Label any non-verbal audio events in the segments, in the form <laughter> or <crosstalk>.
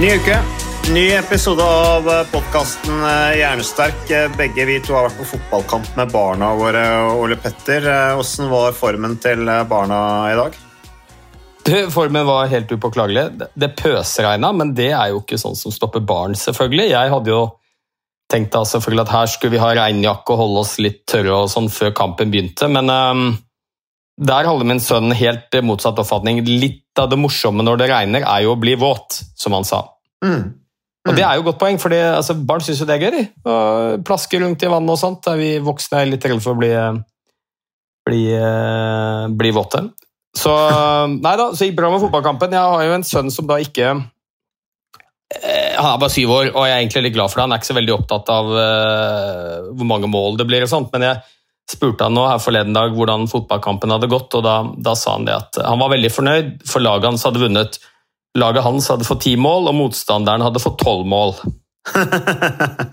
Ny uke, ny episode av podkasten Hjernesterk. Begge vi to har vært på fotballkamp med barna våre. Ole Petter, hvordan var formen til barna i dag? Du, formen var helt upåklagelig. Det- pøsregna, men det er jo ikke sånn som stopper barn, selvfølgelig. Jeg hadde jo tenkt da selvfølgelig at her skulle vi ha regnjakke og holde oss litt tørre og sånn før kampen begynte, men ehm, der hadde min sønn helt motsatt oppfatning. Litt av det morsomme når det regner, er jo å bli våt, som han sa. Mm. Og det er jo et godt poeng, for altså, barn syns jo det er gøy. Å Plaske rundt i vannet og sånt. Der vi voksne er litt redde for å bli, bli, eh, bli våte. Så <laughs> nei da, så gikk bra med fotballkampen. Jeg har jo en sønn som da ikke eh, Han er bare syv år, og jeg er egentlig litt glad for det. Han er ikke så veldig opptatt av eh, hvor mange mål det blir, og sånt, men jeg spurte han nå her forleden dag hvordan fotballkampen hadde gått, og da, da sa han det at han var veldig fornøyd, for laget hans hadde vunnet. Laget hans hadde fått ti mål, og motstanderen hadde fått tolv mål. <laughs>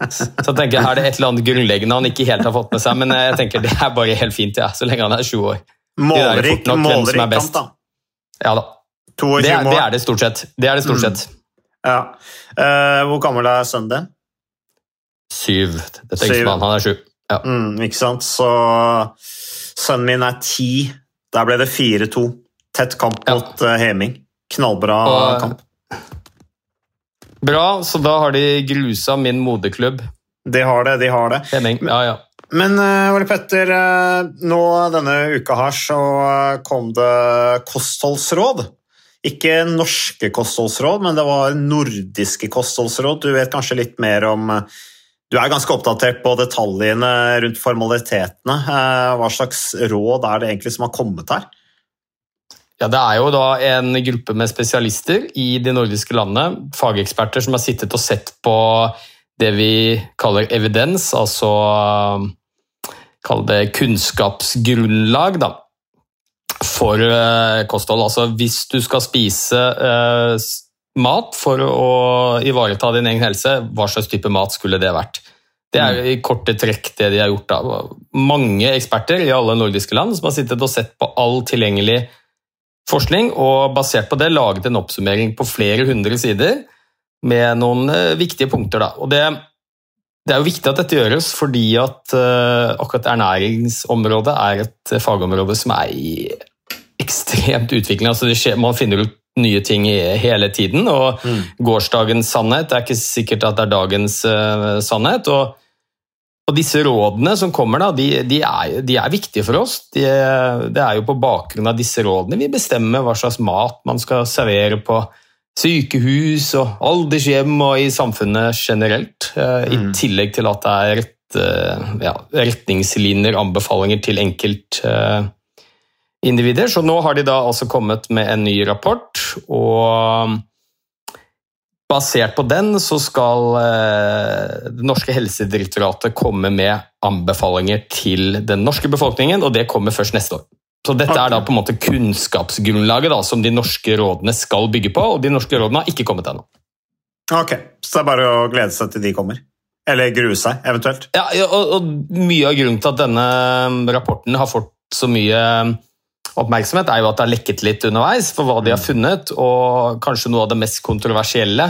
Så jeg tenker her er det et eller annet grunnleggende han ikke helt har fått med seg, men jeg tenker det er bare helt fint, ja, så lenge han er sju år. Målrik, nok målrik kamp, da. Ja da. Det, er- det er det stort sett. Det er det stort Mm. sett. Ja. Uh, hvor gammel er sønnen din? Syv. Dette er ikke han, han er sju. Ja. Mm, ikke sant? Så sønnen min er ti. Der ble det 4-2. Tett kamp Ja. mot eh, Heming. Knallbra Og- kamp. Bra, så da har de grusa min moderklubb. De har det, de har det. Heming. Ja, ja. Men uh, Ole Petter, eh, nå denne uka her så eh, kom det kostholdsråd. Ikke norske kostholdsråd, men det var nordiske kostholdsråd. Du vet kanskje litt mer om eh, Du er ganske oppdatert på detaljene rundt formalitetene. Eh, Hva slags råd er det egentlig som har kommet her? Ja, Det er jo da en gruppe med spesialister i de nordiske landene, fageksperter som har sittet og sett på det vi kaller evidens, altså kall det kunnskapsgrunnlag da, for eh, kosthold. Altså hvis du skal spise eh, mat for å ivareta din egen helse, hva slags type mat skulle det vært? Det er i korte trekk det de har gjort. da. Mange eksperter i alle nordiske land som har sittet og sett på all tilgjengelig forskning, og basert på det laget en oppsummering på flere hundre sider med noen eh, viktige punkter. Da. Og det, det er jo viktig at dette gjøres, fordi at eh, akkurat ernæringsområdet er et eh, fagområde som er i ekstremt utvikling. Altså skjer, man finner ut nye ting hele tiden, og Mm. gårsdagens sannhet er ikke sikkert at det er dagens uh, sannhet. og og disse rådene som kommer, da, de, de, er, de er viktige for oss. De, det er jo på bakgrunn av disse rådene vi bestemmer hva slags mat man skal servere på sykehus og aldershjem og i samfunnet generelt. eh, I Mm. tillegg til at det er rett, uh, ja, retningslinjer, anbefalinger til enkeltindivider. Så nå har de da altså kommet med en ny rapport, og Basert på den så skal eh, det norske helsedirektoratet komme med anbefalinger til den norske befolkningen, og det kommer først neste år. Så dette er da på en måte kunnskapsgrunnlaget da, som de norske rådene skal bygge på, og de norske rådene har ikke kommet ennå. Ok, Så det er bare å glede seg til de kommer. Eller grue seg, eventuelt. Ja, ja, og, og mye av grunnen til at denne rapporten har fått så mye oppmerksomhet, er jo at det har lekket litt underveis for hva de har funnet, og kanskje noe av det mest kontroversielle,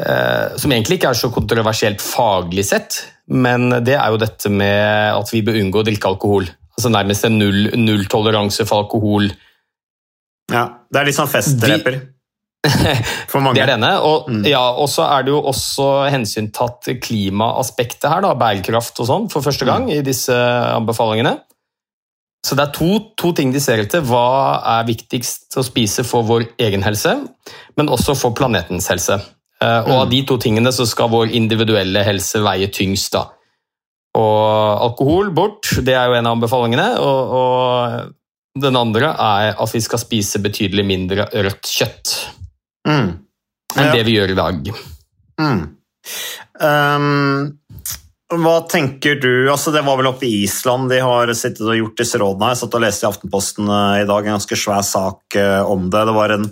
eh, som egentlig ikke er så kontroversielt faglig sett, men det er jo dette med at vi bør unngå å drikke alkohol. Altså Nærmest en null, nulltoleranse for alkohol. Ja, Det er litt sånn festdreper for mange. <laughs> Det er denne. Og, Mm. ja, og så er det jo også hensyntatt klimaaspektet her, da, bærekraft og sånn, for første gang i disse anbefalingene. Så det er to, to ting de ser etter. Hva er viktigst å spise for vår egen helse, men også for planetens helse. Eh, Og av de to tingene så skal vår individuelle helse veie tyngst. da. Og alkohol bort, det er jo en av anbefalingene. Og, og den andre er at vi skal spise betydelig mindre rødt kjøtt Mm. enn Ja. det vi gjør i dag. Mm. Um, hva tenker du altså Det var vel oppe i Island de har sittet og gjort disse rådene. her. Jeg satt og leste i Aftenposten eh, i dag en ganske svær sak eh, om det. Det var en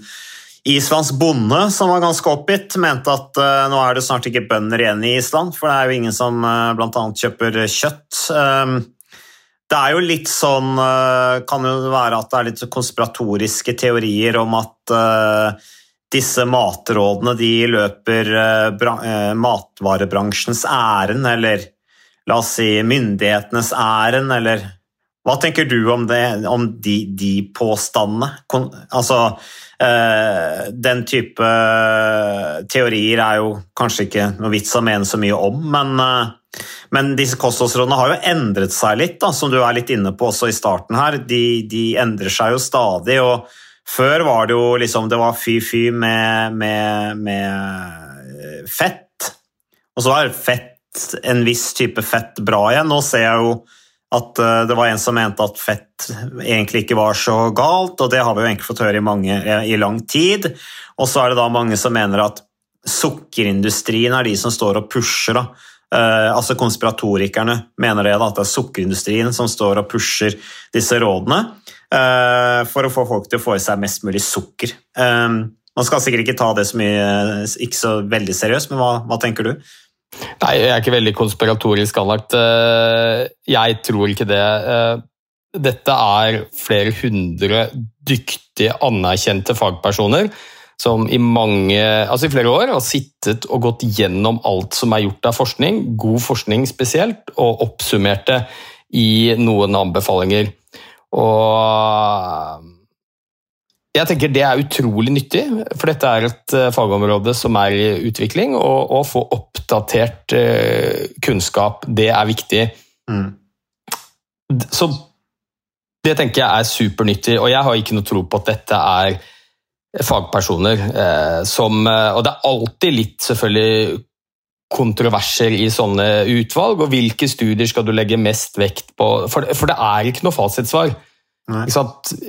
islandsk bonde som var ganske oppgitt. Mente at eh, nå er det snart ikke bønder igjen i Island, for det er jo ingen som uh, bl.a. kjøper kjøtt. Um, det er jo litt sånn Kan jo være at det er litt konspiratoriske teorier om at disse matrådene de løper eh, eh, matvarebransjens ærend, eller la oss si myndighetenes ærend, eller Hva tenker du om, det, om de, de påstandene? Altså eh, Den type teorier er jo kanskje ikke noe vits å mene så mye om, men, men disse kostholdsrådene har jo endret seg litt, da, som du er litt inne på også i starten her. De, de endrer seg jo stadig. og før var det jo liksom Det var fy-fy med, med, med fett. Og så var fett en viss type fett bra igjen. Nå ser jeg jo at eh, det var en som mente at fett egentlig ikke var så galt, og det har vi jo egentlig fått høre i, mange, i lang tid. Og så er det da mange som mener at sukkerindustrien er de som står og pusher. da. Uh, altså Konspiratorikerne mener det, da, at det er sukkerindustrien som står og pusher disse rådene eh, for å få folk til å få i seg mest mulig sukker. Eh, man skal sikkert ikke ta det så mye, ikke så veldig seriøst, men hva, hva tenker du? Nei, jeg er ikke veldig konspiratorisk anlagt. Eh, Jeg tror ikke det. Eh, Dette er flere hundre dyktige, anerkjente fagpersoner som i mange, altså i flere år har sittet og gått gjennom alt som er gjort av forskning, god forskning spesielt, og oppsummert det i noen anbefalinger. Og jeg tenker det er utrolig nyttig, for dette er et eh, fagområde som er i utvikling, og å få oppdatert eh, kunnskap, det er viktig. Mm. Så det tenker jeg er supernyttig, og jeg har ikke noe tro på at dette er fagpersoner eh, som Og det er alltid litt selvfølgelig kontroverser i sånne utvalg, og hvilke studier skal du legge mest vekt på? For, for det er ikke noe fasitsvar. Ikke?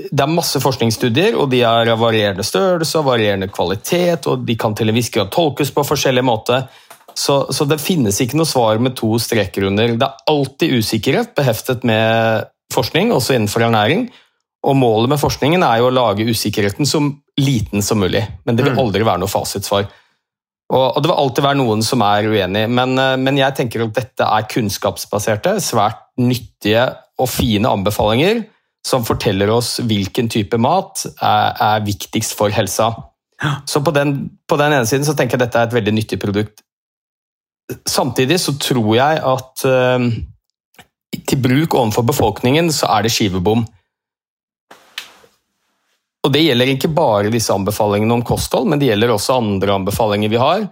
Det er masse forskningsstudier, og de er av varierende størrelse og varierende kvalitet, og de kan til en viss grad tolkes på forskjellig måte. Så, så det finnes ikke noe svar med to streker under. Det er alltid usikkerhet beheftet med forskning, også innenfor ernæring. Og målet med forskningen er jo å lage usikkerheten så liten som mulig. Men det vil Mm. aldri være noe fasitsvar. Og, og det vil alltid være noen som er uenig, men, eh, men jeg tenker at dette er kunnskapsbaserte, svært nyttige og fine anbefalinger som forteller oss hvilken type mat er, er viktigst for helsa. Så på den, på den ene siden så tenker jeg dette er et veldig nyttig produkt. Samtidig så tror jeg at uh, til bruk overfor befolkningen så er det skivebom. Og Det gjelder ikke bare disse anbefalingene om kosthold, men det gjelder også andre anbefalinger vi har.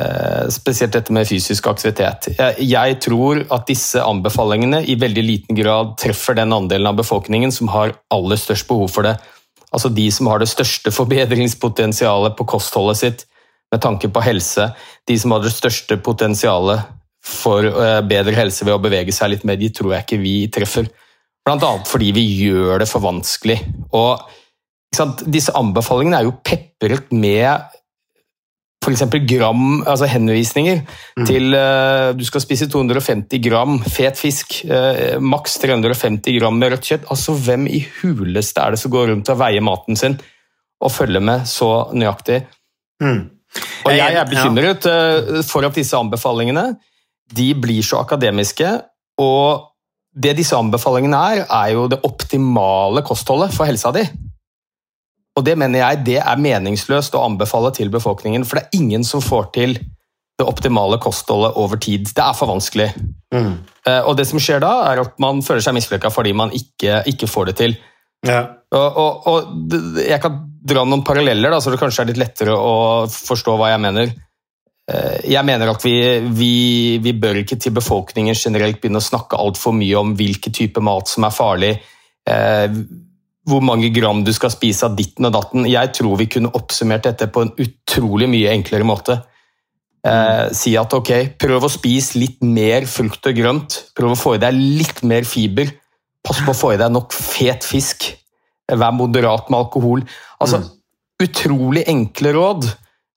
eh, Spesielt dette med fysisk aktivitet. Jeg- tror at disse anbefalingene i veldig liten grad treffer den andelen av befolkningen som har aller størst behov for det. Altså de som har det største forbedringspotensialet på kostholdet sitt med tanke på helse. De som har det største potensialet for eh, bedre helse ved å bevege seg litt mer, de tror jeg ikke vi treffer. Blant annet fordi vi gjør det for vanskelig. Og disse anbefalingene er jo pepret med f.eks. gram, altså henvisninger til uh, du skal spise 250 gram fet fisk, uh, maks 350 gram med rødt kjøtt. Altså, hvem i huleste er det som går rundt og veier maten sin og følger med så nøyaktig? Mm. Og jeg er bekymret uh, for at disse anbefalingene de blir så akademiske, og det disse anbefalingene er, er jo det optimale kostholdet for helsa di. Og det mener jeg det er meningsløst å anbefale til befolkningen, for det er ingen som får til det optimale kostholdet over tid. Det er for vanskelig. Mm. Eh, Og det som skjer da, er at man føler seg mislykka fordi man ikke, ikke får det til. Ja. Og, og, og jeg kan dra noen paralleller, da, så det kanskje er litt lettere å forstå hva jeg mener. Eh, Jeg mener at vi, vi, vi bør ikke til befolkningen generelt begynne å snakke altfor mye om hvilken type mat som er farlig, eh, hvor mange gram du skal spise av ditten og datten. Jeg tror vi kunne oppsummert dette på en utrolig mye enklere måte. Eh, si at ok, prøv å spise litt mer frukt og grønt. Prøv å få i deg litt mer fiber. Pass på å få i deg nok fet fisk. Vær moderat med alkohol. Altså, Utrolig enkle råd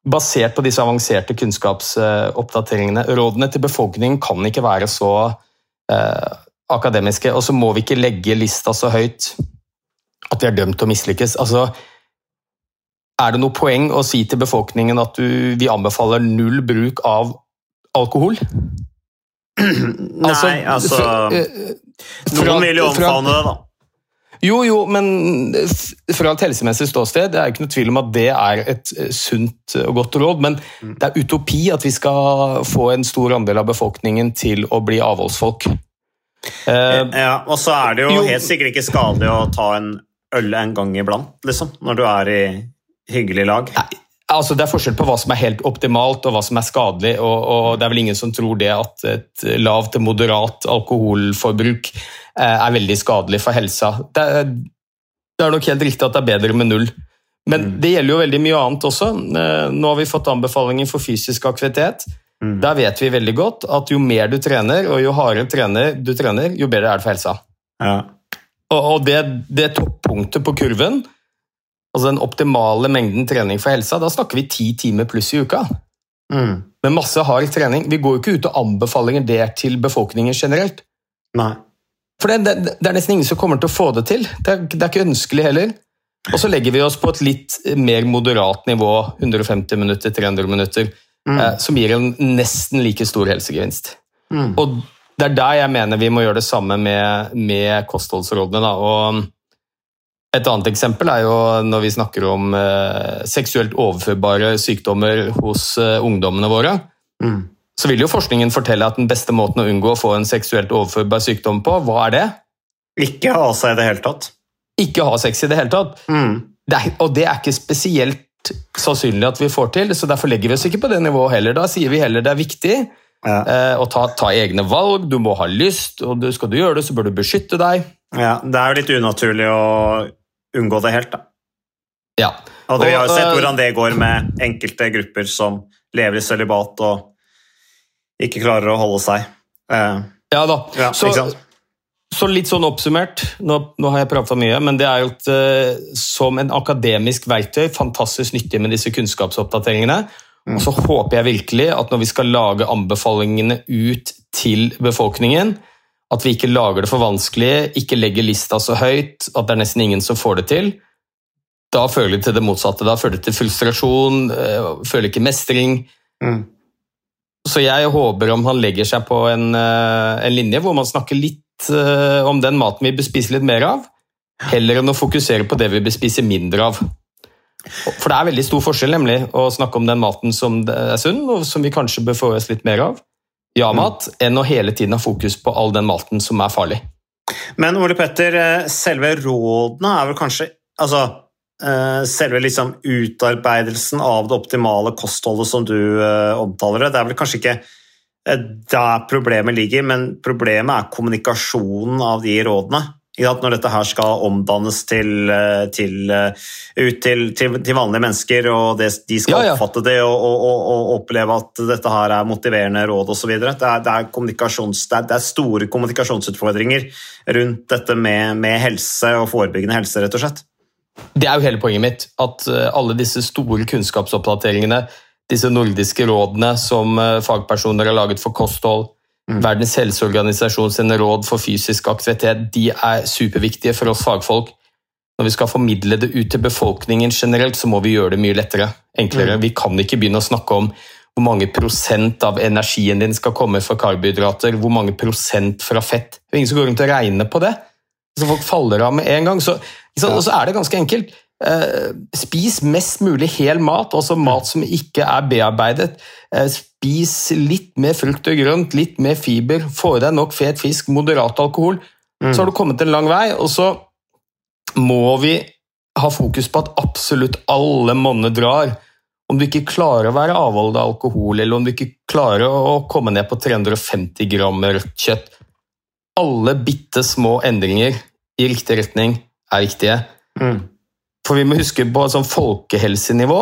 basert på disse avanserte kunnskapsoppdateringene. Rådene til befolkningen kan ikke være så eh, akademiske. Og så må vi ikke legge lista så høyt at vi er dømt til å mislykkes. Altså, er det noe poeng å si til befolkningen at du, vi anbefaler null bruk av alkohol? Nei, altså fra- eh, Noen vil jo omfavne det, da. Jo, jo, men fra et helsemessig ståsted det er ikke noe tvil om at det er et eh, sunt og godt råd, men Mm. det er utopi at vi skal få en stor andel av befolkningen til å bli avholdsfolk. Eh, Ja, og så er det jo, Jo. helt sikkert ikke skadelig å ta en øl en gang iblant, liksom, når du er i hyggelig lag. Altså, Det er forskjell på hva som er helt optimalt og hva som er skadelig. og, og Det er vel ingen som tror det at et lavt til moderat alkoholforbruk eh, er veldig skadelig for helsa. Det er, det er nok helt riktig at det er bedre med null. Men det gjelder jo veldig mye annet også. Eh, Nå har vi fått anbefalinger for fysisk aktivitet. Der vet vi veldig godt at jo mer du trener, og jo hardere du trener, jo bedre er det for helsa. Ja. Og, det, det toppunktet på kurven, altså den optimale mengden trening for helsa, da snakker vi ti timer pluss i uka. Mm. Med masse hard trening. Vi går jo ikke ut og anbefalinger det til befolkningen generelt. Nei. For det, det, det er nesten ingen som kommer til å få det til. Det er, det er ikke ønskelig heller. Og så legger vi oss på et litt mer moderat nivå, 150 minutter, 300 minutter, eh, som gir en nesten like stor helsegevinst. Mm. Og det er der jeg mener vi må gjøre det samme med, med kostholdsrådene. Og et annet eksempel er jo når vi snakker om eh, seksuelt overførbare sykdommer hos eh, ungdommene våre. Mm. Så vil jo forskningen fortelle at den beste måten å unngå å få en seksuelt overførbar sykdom på, hva er det? Ikke ha seg i det hele tatt. Ikke ha sex i det hele tatt. Mm. Det er, og det er ikke spesielt sannsynlig at vi får til, så derfor legger vi oss ikke på det nivået heller. Da sier vi heller det er viktig Ja. eh, å ta, ta egne valg, du må ha lyst, og du, skal du gjøre det, så bør du beskytte deg. Ja, det er jo litt unaturlig å unngå det helt, da. Ja. Og vi har jo sett eh, hvordan det går med enkelte grupper som lever i sølibat og ikke klarer å holde seg. Eh, Ja da. ja, så, så litt sånn oppsummert, nå, nå har jeg prata mye, men det er jo et, eh, som en akademisk verktøy fantastisk nyttig med disse kunnskapsoppdateringene. Og så håper jeg virkelig at når vi skal lage anbefalingene ut til befolkningen, at vi ikke lager det for vanskelig, ikke legger lista så høyt at det er nesten ingen som får det til. Da føler de til det motsatte. Da føler de til frustrasjon, eh, føler ikke mestring. Mm. Så jeg håper om han legger seg på en, eh, en linje hvor man snakker litt eh, om den maten vi bør spise litt mer av, heller enn å fokusere på det vi bør spise mindre av. For det er veldig stor forskjell nemlig å snakke om den maten som er sunn, og som vi kanskje bør få i oss litt mer av, ja-mat, enn å hele tiden ha fokus på all den maten som er farlig. Men Ole Petter, eh, selve rådene er vel kanskje Altså, eh, selve liksom utarbeidelsen av det optimale kostholdet som du eh, omtaler det, det er vel kanskje ikke der problemet ligger, men problemet er kommunikasjonen av de rådene. Når dette her skal omdannes til, eh, til, eh, ut til, til, til vanlige mennesker, og det, de skal Ja, ja. oppfatte det og, og, og, oppleve at dette her er motiverende råd osv. Det, er- det, er det, er- er store kommunikasjonsutfordringer rundt dette med, med helse og forebyggende helse, rett og slett. Det er jo hele poenget mitt, at eh, alle disse store kunnskapsoppdateringene, disse nordiske rådene som fagpersoner har laget for kosthold, Verdens helseorganisasjon sine råd for fysisk aktivitet, de er superviktige for oss fagfolk. Når vi skal formidle det ut til befolkningen generelt, så må vi gjøre det mye lettere, enklere. Vi kan ikke begynne å snakke om hvor mange prosent av energien din skal komme fra karbohydrater, hvor mange prosent fra fett. Det er ingen som går rundt og regner på det. Så folk faller av med en gang. Så, så, og så er det ganske enkelt. Eh, spis mest mulig hel mat, altså mat som ikke er bearbeidet. Eh, spis litt mer frukt og grønt, litt mer fiber, få i deg nok fet fisk, moderat alkohol. Så har du kommet en lang vei, og så må vi ha fokus på at absolutt alle monner drar. Om du ikke klarer å være avholdet av alkohol, eller om du ikke klarer å komme ned på 350 gram rødt kjøtt Alle bitte små endringer i riktig retning er riktige. Mm. For vi må huske på sånn folkehelsenivå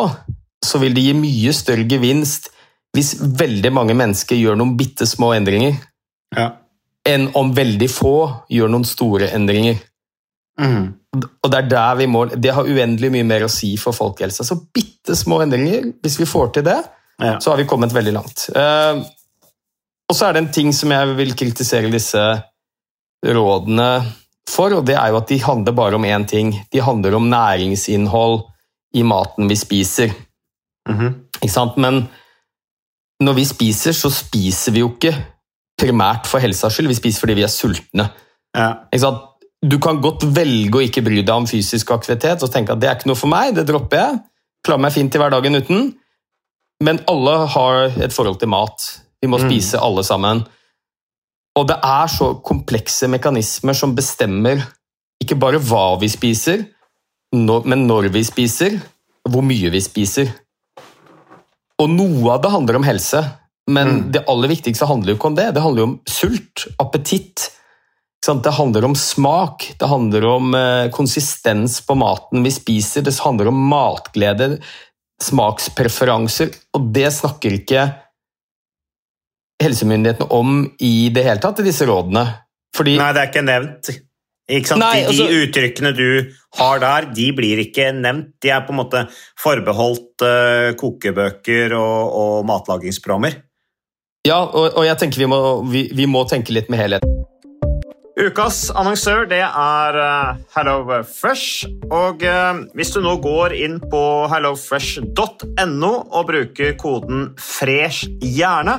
så vil det gi mye større gevinst hvis veldig mange mennesker gjør noen bitte små endringer, Ja. enn om veldig få gjør noen store endringer. Mm. Og det er der vi må, det har uendelig mye mer å si for folkehelsa. Så bitte små endringer, hvis vi får til det, Ja. så har vi kommet veldig langt. Uh, og så er det en ting som jeg vil kritisere disse rådene for, og det er jo at de handler bare om én ting. De handler om næringsinnhold i maten vi spiser. Mhm. Ikke sant? Men når vi spiser, så spiser vi jo ikke primært for helsas skyld, vi spiser fordi vi er sultne. Ja. Ikke sant? Du kan godt velge å ikke bry deg om fysisk aktivitet og tenke at det er ikke noe for meg, det dropper jeg. Klarer meg fint i hverdagen uten. Men alle har et forhold til mat. Vi må Mm. spise alle sammen. Og det er så komplekse mekanismer som bestemmer ikke bare hva vi spiser, men når vi spiser, og hvor mye vi spiser. Og noe av det handler om helse, men Mm. det aller viktigste handler jo ikke om det. Det handler jo om sult, appetitt. Det handler om smak, det handler om eh, konsistens på maten vi spiser, det handler om matglede, smakspreferanser, og det snakker ikke helsemyndighetene om i det hele tatt i disse rådene. Fordi Nei, det er ikke nevnt. Ikke? Nei, de, altså- de uttrykkene du har der, de blir ikke nevnt. De er på en måte forbeholdt uh, kokebøker og, og matlagingsprogrammer. Ja, og, og jeg tenker vi må, vi, vi må tenke litt med helhet. Ukas annonsør det er HelloFresh. Hello Og eh, hvis du nå går inn på hellofresh.no og bruker koden 'fresh hjerne',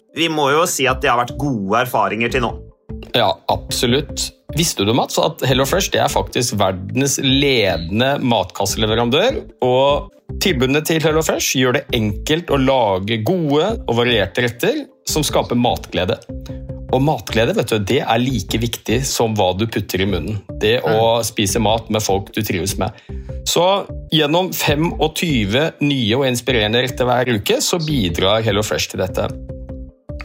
vi må jo si at det har vært gode erfaringer til nå. Ja, absolutt. Visste du, Mats, at HelloFresh det er faktisk verdens ledende matkasseleverandør? Og tilbudene til HelloFresh gjør det enkelt å lage gode og varierte retter som skaper matglede. Og matglede vet du, det er like viktig som hva du putter i munnen. Det å spise mat med folk du trives med. Så gjennom 25 nye og inspirerende retter hver uke så bidrar HelloFresh til dette.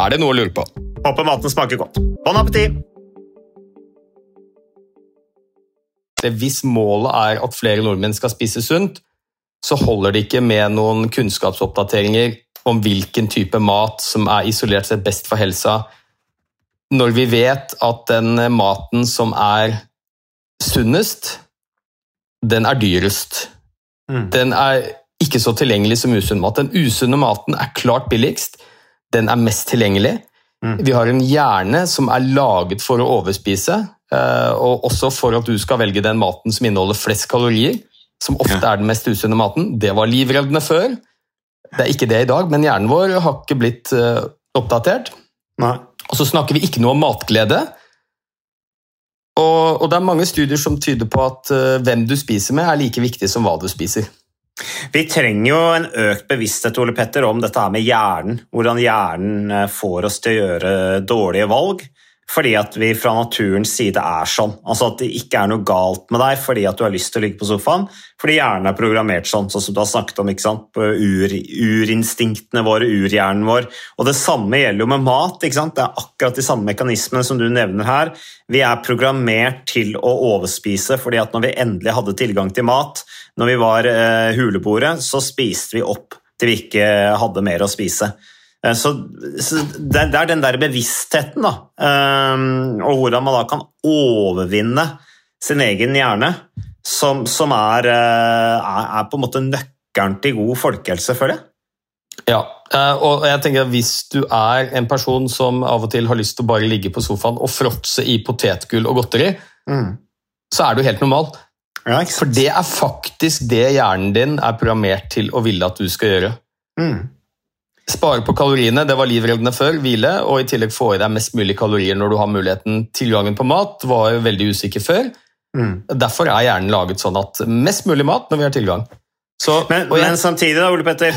Er det noe å lure på? Håper maten smaker godt. Bon appétit! Hvis målet er at flere nordmenn skal spise sunt, så holder det ikke med noen kunnskapsoppdateringer om hvilken type mat som er isolert sett best for helsa, når vi vet at den maten som er sunnest, den er dyrest. Mm. Den er ikke så tilgjengelig som usunn mat. Den usunne maten er klart billigst. Den er mest tilgjengelig. Mm. Vi har en hjerne som er laget for å overspise, eh, og også for at du skal velge den maten som inneholder flest kalorier, som ofte er den mest usunne maten. Det var livreddende før. Det er ikke det i dag, men hjernen vår har ikke blitt eh, oppdatert. Nei. Og så snakker vi ikke noe om matglede. Og, og, det er mange studier som tyder på at uh, hvem du spiser med, er like viktig som hva du spiser. Vi trenger jo en økt bevissthet Ole Petter, om dette med hjernen. Hvordan hjernen eh, får oss til å gjøre dårlige valg fordi at vi fra naturens side er sånn. Altså At det ikke er noe galt med deg fordi at du har lyst til å ligge på sofaen, fordi hjernen er programmert sånn, sånn som du har snakket om. ikke sant? Ur, urinstinktene våre, urhjernen vår. Og Det samme gjelder jo med mat. ikke sant? Det er akkurat de samme mekanismene som du nevner her. Vi er programmert til å overspise fordi at når vi endelig hadde tilgang til mat, når vi var eh, huleboere, så spiste vi opp til vi ikke hadde mer å spise. Eh, så, det, er den der bevisstheten, da, ehm, og hvordan man da kan overvinne sin egen hjerne, som, som er, eh, er, på en måte nøkkelen til god folkehelse, føler jeg. Ja, eh, og jeg tenker at hvis du er en person som av og til har lyst til å bare ligge på sofaen og fråtse i potetgull og godteri, mm. så er du helt normal. Ja, For det er faktisk det hjernen din er programmert til å ville at du skal gjøre. Mm. Spare på kaloriene, det var livreddende før. Hvile, og i tillegg få i deg mest mulig kalorier når du har muligheten. Tilgangen på mat var veldig usikker før. Mm. Derfor er hjernen laget sånn at mest mulig mat når vi har tilgang. Så, men, jeg, men, samtidig, da, Ole Petter,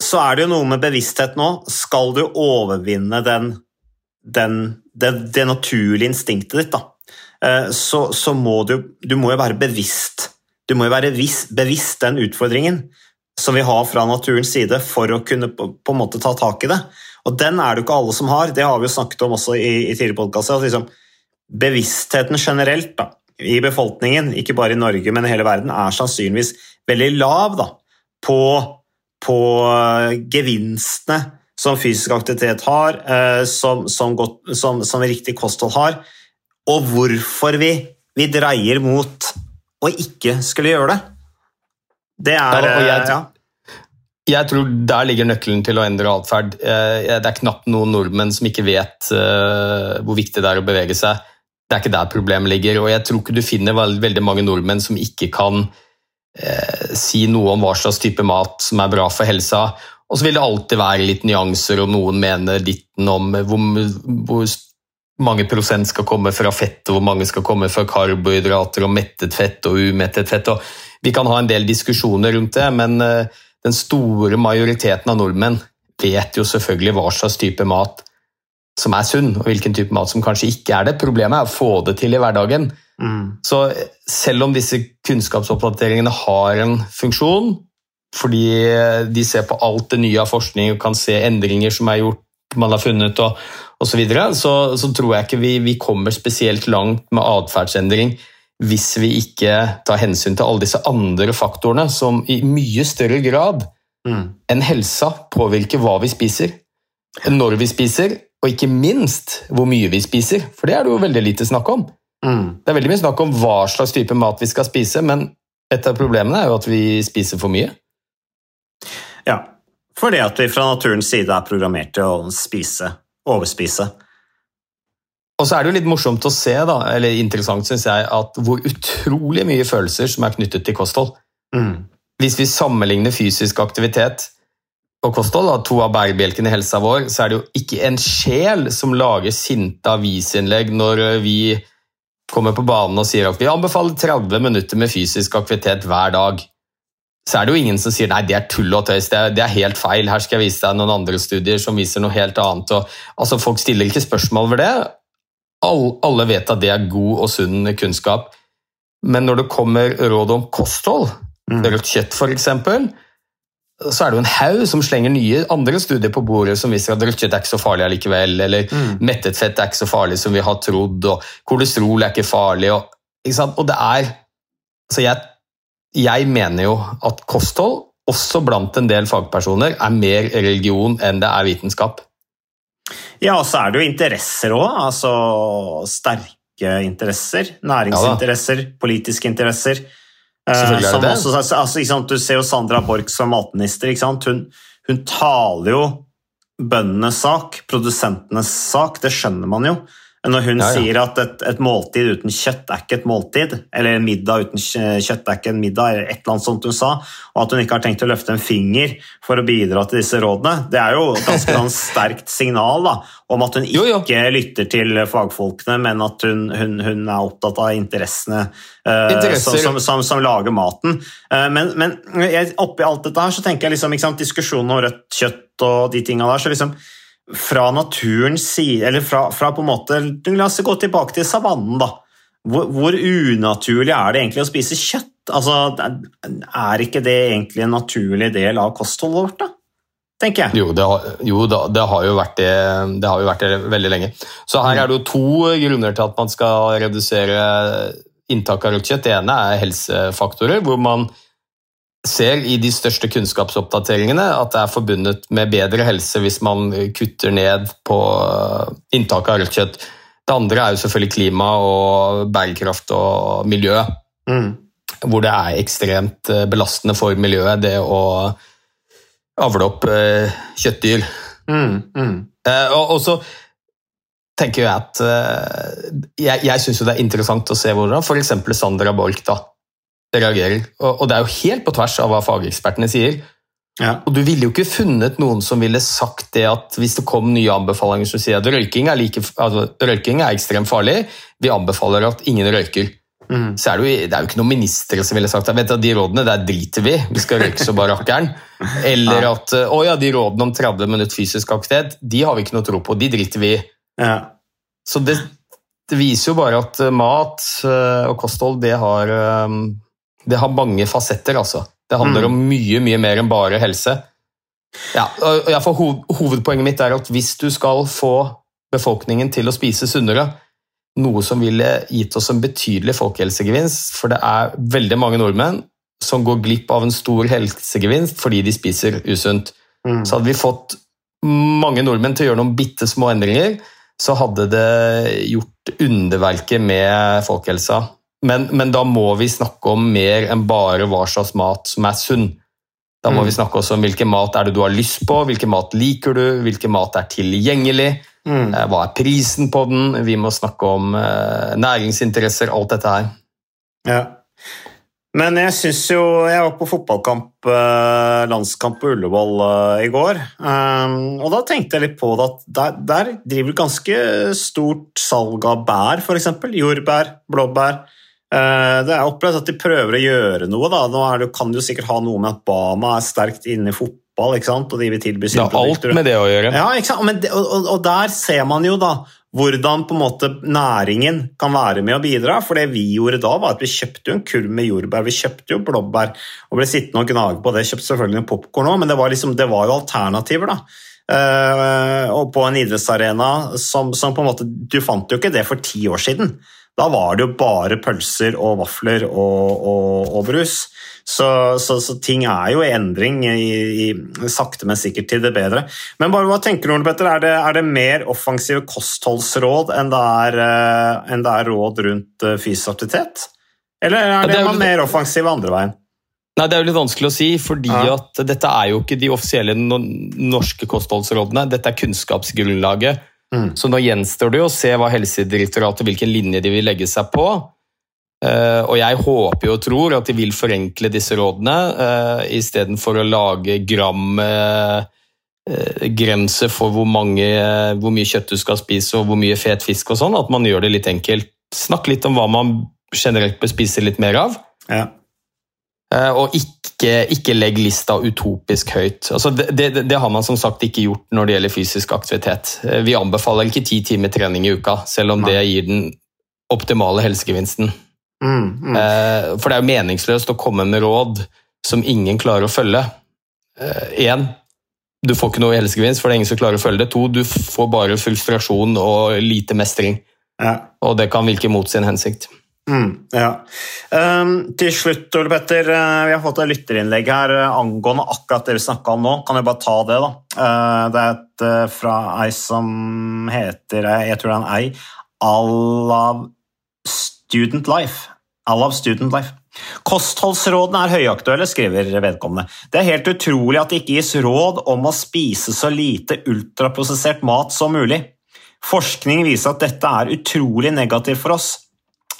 så er det jo noe med bevissthet nå. Skal du overvinne den, den, det, det, naturlige instinktet ditt, da, eh, så, så må du, du må jo være bevisst. Du må jo være bevisst den utfordringen som vi har fra naturens side for å kunne på, på en måte ta tak i det. Og den er det jo ikke alle som har. Det har vi jo snakket om også i, i tidligere podkaster. Liksom, bevisstheten generelt da, i befolkningen, ikke bare i Norge, men i hele verden, er sannsynligvis veldig lav da, på, på uh, gevinstene som fysisk aktivitet har, uh, som, som, godt, som, som, riktig kosthold har, og hvorfor vi, vi dreier mot å ikke skulle gjøre det. Det er ja, jeg, ja. jeg, tror der ligger nøkkelen til å endre atferd. Eh, det er knapt noen nordmenn som ikke vet eh, hvor viktig det er å bevege seg. Det er ikke der problemet ligger. Og jeg tror ikke du finner veldig mange nordmenn som ikke kan eh, si noe om hva slags type mat som er bra for helsa. Og så vil det alltid være litt nyanser, og noen mener ditten om hvor, hvor mange prosent skal komme fra fett, og hvor mange skal komme fra karbohydrater og mettet fett og umettet fett. og vi kan ha en del diskusjoner rundt det, men eh, den store majoriteten av nordmenn vet jo selvfølgelig hva slags type mat som er sunn, og hvilken type mat som kanskje ikke er det. Problemet er å få det til i hverdagen. Mm. Så selv om disse kunnskapsoppdateringene har en funksjon, fordi de ser på alt det nye av forskning og kan se endringer som er gjort, man har funnet og osv., så, så så tror jeg ikke vi, vi kommer spesielt langt med atferdsendring hvis vi ikke tar hensyn til alle disse andre faktorene som i mye større grad mm. enn helsa påvirker hva vi spiser, når vi spiser, og ikke minst hvor mye vi spiser. For det er det jo veldig lite snakk om. Mm. Det er veldig mye snakk om hva slags type mat vi skal spise, men et av problemene er jo at vi spiser for mye. Ja, fordi at vi fra naturens side er programmert til å spise, overspise. Og så er det jo litt morsomt å se, da, eller interessant synes jeg, at hvor utrolig mye følelser som er knyttet til kosthold. Mm. Hvis vi sammenligner fysisk aktivitet og kosthold, da, to av bærebjelkene i helsa vår, så er det jo ikke en sjel som lager sinte avisinnlegg når vi kommer på banen og sier at vi anbefaler 30 minutter med fysisk aktivitet hver dag, så er det jo ingen som sier nei, det er tull og tøys, det er, det er helt feil, her skal jeg vise deg noen andre studier som viser noe helt annet. Og, altså, folk stiller ikke spørsmål ved det. All, alle vet at det er god og sunn kunnskap. Men når det kommer råd om kosthold, rødt kjøtt f.eks., så er det jo en haug som slenger nye andre studier på bordet som viser at rødt kjøtt er ikke så farlig allikevel, eller mettet fett er ikke så farlig som vi har trodd, og kolesterol er ikke farlig. Og, ikke og det er altså jeg, jeg mener jo at kosthold, også blant en del fagpersoner, er mer religion enn det er vitenskap. Ja, og så er det jo interesser òg. Altså sterke interesser. Næringsinteresser, politiske interesser. Eh, Selvfølgelig er det også, altså, ikke sant, du ser jo Sandra Borch som matminister. Hun, hun taler jo bøndenes sak, produsentenes sak. Det skjønner man jo. Når hun Ja, ja. sier at et, et måltid uten kjøtt er ikke et måltid, eller en middag uten kjøtt er ikke en middag, eller et eller annet sånt hun sa, og at hun ikke har tenkt å løfte en finger for å bidra til disse rådene, det er jo et ganske sånn sterkt signal da, om at hun ikke Jo, jo. lytter til fagfolkene, men at hun, hun, hun er opptatt av interessene uh, som, som, som, som lager maten. Uh, men, men oppi alt dette her så tenker jeg liksom, sant, diskusjonen om rødt kjøtt og de tinga der, så liksom fra naturens side, eller fra, fra på en måte La oss gå tilbake til savannen, da. Hvor, hvor unaturlig er det egentlig å spise kjøtt? Altså, Er ikke det egentlig en naturlig del av kostholdet vårt, da? Tenker jeg. Jo, det har, jo det har jo vært det, det har jo vært det veldig lenge. Så her er det jo to grunner til at man skal redusere inntak av rødt kjøtt. Det ene er helsefaktorer, hvor man ser i de største kunnskapsoppdateringene at det er forbundet med bedre helse hvis man kutter ned på inntaket av rødt kjøtt. Det andre er jo selvfølgelig klima og bærekraft og miljø, Mm. hvor det er ekstremt eh, belastende for miljøet det å avle opp eh, kjøttdyr. Mm, mm. Eh, og, og så tenker jeg at eh, Jeg, jeg syns det er interessant å se hvordan f.eks. Sandra Borch da, reagerer. Og, og det er jo helt på tvers av hva fagekspertene sier. Ja. Og du ville jo ikke funnet noen som ville sagt det at hvis det kom nye anbefalinger som sier at røyking er, like, altså, røyking er ekstremt farlig, vi anbefaler at ingen røyker. Mm. Så er det, jo, det er jo ikke noen ministre som ville sagt at vet du, de rådene der driter vi, vi skal røyke så bare rakkeren. <laughs> Eller at å ja, de rådene om 30 minutter fysisk aktivitet, de har vi ikke noe tro på, de driter vi i. Ja. Så det, det viser jo bare at eh, mat eh, og kosthold, det har, eh, det har mange fasetter, altså. Det handler Mm. om mye, mye mer enn bare helse. Ja, og jeg får hov, hovedpoenget mitt er at hvis du skal få befolkningen til å spise sunnere, noe som ville gitt oss en betydelig folkehelsegevinst, for det er veldig mange nordmenn som går glipp av en stor helsegevinst fordi de spiser usunt. Mm. Så hadde vi fått mange nordmenn til å gjøre noen bitte små endringer, så hadde det gjort underverket med folkehelsa. Men, men da må vi snakke om mer enn bare hva slags mat som er sunn. Da må Mm. vi snakke også om hvilken mat er det du har lyst på, hvilken mat liker du, hvilken mat er tilgjengelig, Mm. eh, hva er prisen på den, vi må snakke om eh, næringsinteresser, alt dette her. Ja. Men jeg syns jo Jeg var på fotballkamp, eh, landskamp på Ullevål eh, i går. Um, og da tenkte jeg litt på det at der, der driver det ganske stort salg av bær, f.eks. Jordbær, blåbær. Eh, det er opplevd at de prøver å gjøre noe. da. Nå det, kan det jo sikkert ha noe med at Bama er sterkt inne i fotball, og de vil tilby Det sine har alt med det å gjøre. Ja, det, og, og, og der ser man jo da hvordan på en måte næringen kan være med å bidra. For det vi gjorde da, var at vi kjøpte jo en kurv med jordbær, vi kjøpte jo blåbær og ble sittende og gnage på det. Kjøpte selvfølgelig en popkorn òg, men det var, liksom, det var jo alternativer, da. Uh, og på en idrettsarena som, som på en måte Du fant jo ikke det for ti år siden. Da var det jo bare pølser og vafler og, og, og brus. Så, så, så ting er jo i endring, i, i, sakte, men sikkert til det bedre. Men bare hva tenker du, Ole Petter? Er det, er det mer offensive kostholdsråd enn det er, eh, enn det er råd rundt eh, fysisk aktivitet? Eller er det, det er litt- mer offensiv andre veien? Nei, Det er jo litt vanskelig å si, fordi Ja. at dette er jo ikke de offisielle norske kostholdsrådene. Dette er kunnskapsgrunnlaget. Mm. Så nå gjenstår det å se hva Helsedirektoratet hvilken linje de vil legge seg på. Uh, og jeg håper og tror at de vil forenkle disse rådene, uh, istedenfor å lage gram uh, grense for hvor, mange, hvor mye kjøtt du skal spise og hvor mye fet fisk og sånn, at man gjør det litt enkelt. snakk litt om hva man generelt bør spise litt mer av. Ja. Eh, Og ikke, ikke legg lista utopisk høyt. Altså det, det, det har man som sagt ikke gjort når det gjelder fysisk aktivitet. Eh, Vi anbefaler ikke ti timer trening i uka, selv om det gir den optimale helsegevinsten. Mm, mm. Eh, For det er jo meningsløst å komme med råd som ingen klarer å følge. Én, du får ikke noe helsegevinst, for det er ingen som klarer å følge det. To, du får bare frustrasjon og lite mestring. Ja. Og det kan virke mot sin hensikt. Mm, ja. Um, til slutt, Ole Petter, eh, vi har fått et lytterinnlegg her eh, angående akkurat det vi snakka om nå. Kan jeg bare ta det, da? Uh, det er et uh, fra ei som heter Jeg tror det er en ei. Alav Student Life. Alav Student Life. Kostholdsrådene er høyaktuelle, skriver vedkommende. Det er helt utrolig at det ikke gis råd om å spise så lite ultraprosessert mat som mulig. Forskning viser at dette er utrolig negativt for oss.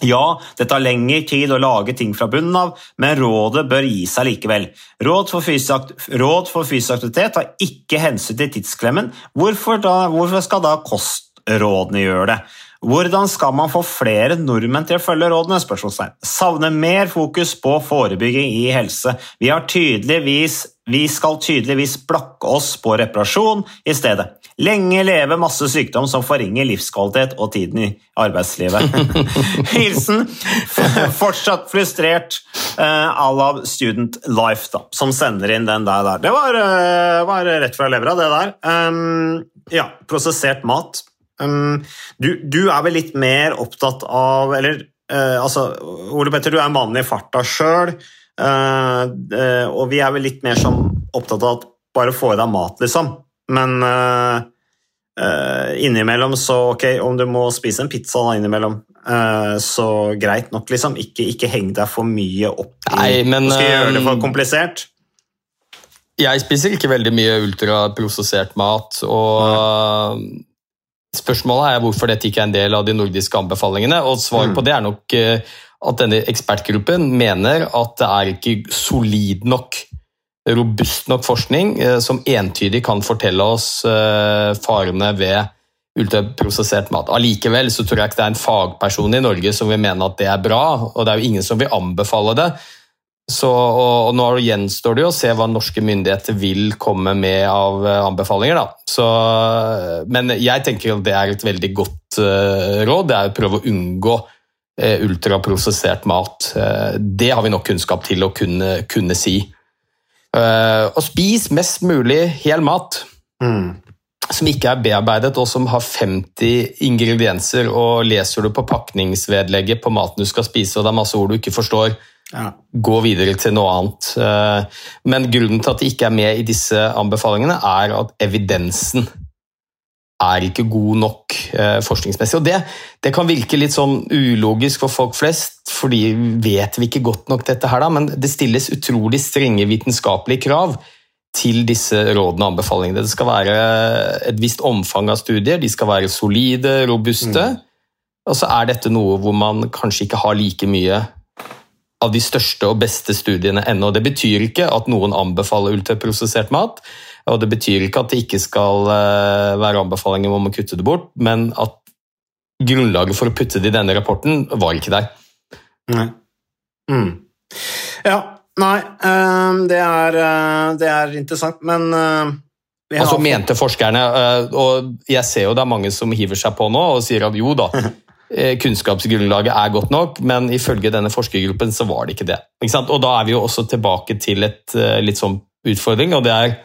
Ja, det tar lengre tid å lage ting fra bunnen av, men rådet bør gi seg likevel. Råd for fysisk, aktivitet tar ikke hensyn til tidsklemmen. Hvorfor, da, hvorfor skal da kostrådene gjøre det? Hvordan skal man få flere nordmenn til å følge rådene? Spørsmålstegn. Savner mer fokus på forebygging i helse. Vi, vi skal tydeligvis blakke oss på reparasjon i stedet. Lenge leve masse sykdom som forringer livskvalitet og tiden i arbeidslivet. <laughs> Hilsen fortsatt frustrert uh, la Student Life, da, som sender inn den der. der. Det var, eh, var rett fra levra, det der. Um, ja, prosessert mat. Um, du, du er vel litt mer opptatt av Eller uh, altså, Ole Petter, du er mannen i farta sjøl, og vi er vel litt mer som opptatt av at bare få i deg mat, liksom. Men uh, uh, innimellom så Ok, om du må spise en pizza da innimellom, uh, så greit nok, liksom. Ikke, ikke heng deg for mye opp i Nei, men, Skal gjøre det for komplisert? Jeg spiser ikke veldig mye ultraprosessert mat, og spørsmålet er hvorfor dette ikke er en del av de nordiske anbefalingene, og svaret Mm. på det er nok at denne ekspertgruppen mener at det er ikke solid nok, robust nok forskning eh, som entydig kan fortelle oss eh, farene ved ultraprosessert mat. Allikevel så tror jeg ikke det er en fagperson i Norge som vil mene at det er bra, og det er jo ingen som vil anbefale det. Så, og, og nå gjenstår det jo å se hva norske myndigheter vil komme med av eh, anbefalinger. Så, men jeg tenker at det er et veldig godt uh, råd. Det er å prøve å unngå uh, ultraprosessert mat. Uh, det har vi nok kunnskap til å kunne, kunne si. Eh, og spis mest mulig hel mat Mm. som ikke er bearbeidet og som har 50 ingredienser, og leser du på pakningsvedlegget på maten du skal spise, og det er masse ord du ikke forstår, Ja. gå videre til noe annet. Uh, Men grunnen til at det ikke er med i disse anbefalingene, er at evidensen er ikke god nok eh, forskningsmessig. Og det, det kan virke litt sånn ulogisk for folk flest, fordi vet vi ikke godt nok dette her, da, men det stilles utrolig strenge vitenskapelige krav til disse rådene og anbefalingene. Det skal være et visst omfang av studier, de skal være solide, robuste, og så er dette noe hvor man kanskje ikke har like mye av de største og beste studiene ennå. Det betyr ikke at noen anbefaler ultraprosessert mat, og det betyr ikke at det ikke skal eh, være anbefalinger om å kutte det bort, men at grunnlaget for å putte det i denne rapporten var ikke der. Nei. Mm. Ja, nei eh, det, er, eh, det er interessant, men Altså mente forskerne, og jeg ser jo det er mange som hiver seg på nå og sier at jo da, <laughs> kunnskapsgrunnlaget er godt nok, men ifølge denne forskergruppen så var det ikke det. Ikke sant? Og da er vi jo også tilbake til et litt sånn utfordring, og det er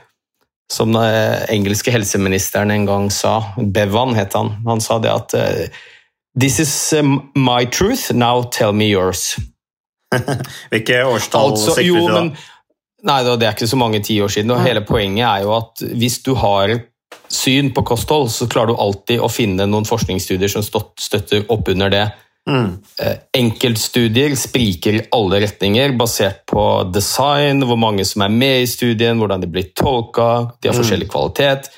som den eh, engelske helseministeren en gang sa, Bevan het han, han sa det at eh, This is eh, my truth, now tell me yours. <laughs> Hvilke årstall Altså, sikter du til nei, det er ikke så mange tiår siden, og hele poenget er jo at hvis du har et syn på kosthold, så klarer du alltid å finne noen forskningsstudier som støtter opp under det. Mm. Enkeltstudier spriker i alle retninger, basert på design, hvor mange som er med i studien, hvordan de blir tolka, de har Mm. forskjellig kvalitet.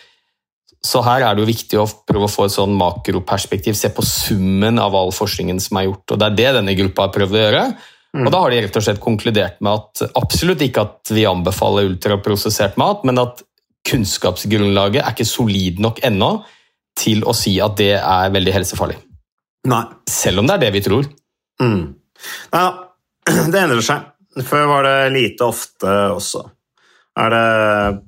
Så her er det jo viktig å prøve å få et sånn makroperspektiv, se på summen av all forskningen som er gjort. og Det er det denne gruppa har prøvd å gjøre. Og Da har de rett og slett konkludert med at absolutt ikke at vi anbefaler ultraprosessert mat, men at kunnskapsgrunnlaget er ikke solid nok ennå til å si at det er veldig helsefarlig. Nei. Selv om det er det vi tror. Mm. Nei da, <clears throat> det endrer seg. Før var det lite ofte også. Er det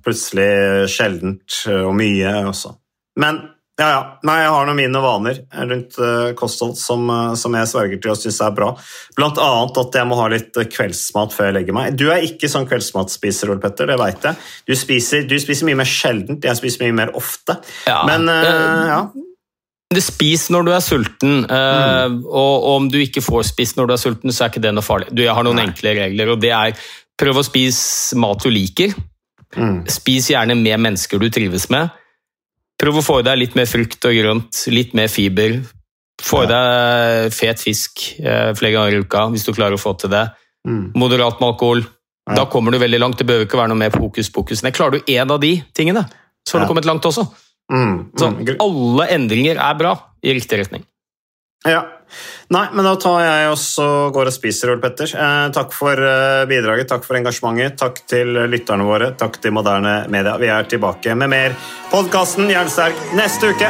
plutselig sjeldent og mye også. Men ja, ja. Nei, jeg har noen mine vaner rundt uh, kosthold som, uh, som, jeg sverger til og syns er bra. Blant annet at jeg må ha litt uh, kveldsmat før jeg legger meg. Du er ikke sånn kveldsmatspiser, Ole Petter, det veit jeg. Du spiser, du spiser, mye mer sjeldent, jeg spiser mye mer ofte. Ja. Men ja. Spis når du er sulten, mm. og om du ikke får spist når du er sulten, så er ikke det noe farlig. Du, jeg har noen Nei. enkle regler, og det er prøv å spise mat du liker. Mm. Spis gjerne med mennesker du trives med. Prøv å få i deg litt mer frukt og grønt, litt mer fiber. Få i deg fet fisk eh, flere ganger i uka, hvis du klarer å få til det. Mm. Moderat med alkohol. Ja. Da kommer du veldig langt. Det behøver ikke være noe mer fokus pokus. Men klarer du én av de tingene, så har du kommet langt også. Mm. Så mm. alle endringer er bra i riktig retning. Ja. Nei, men da tar jeg også går og spiser, Ole Petter. Eh, takk for eh, bidraget, takk for engasjementet. Takk til lytterne våre, takk til moderne media. Vi er tilbake med mer podkasten Jernsterk neste uke.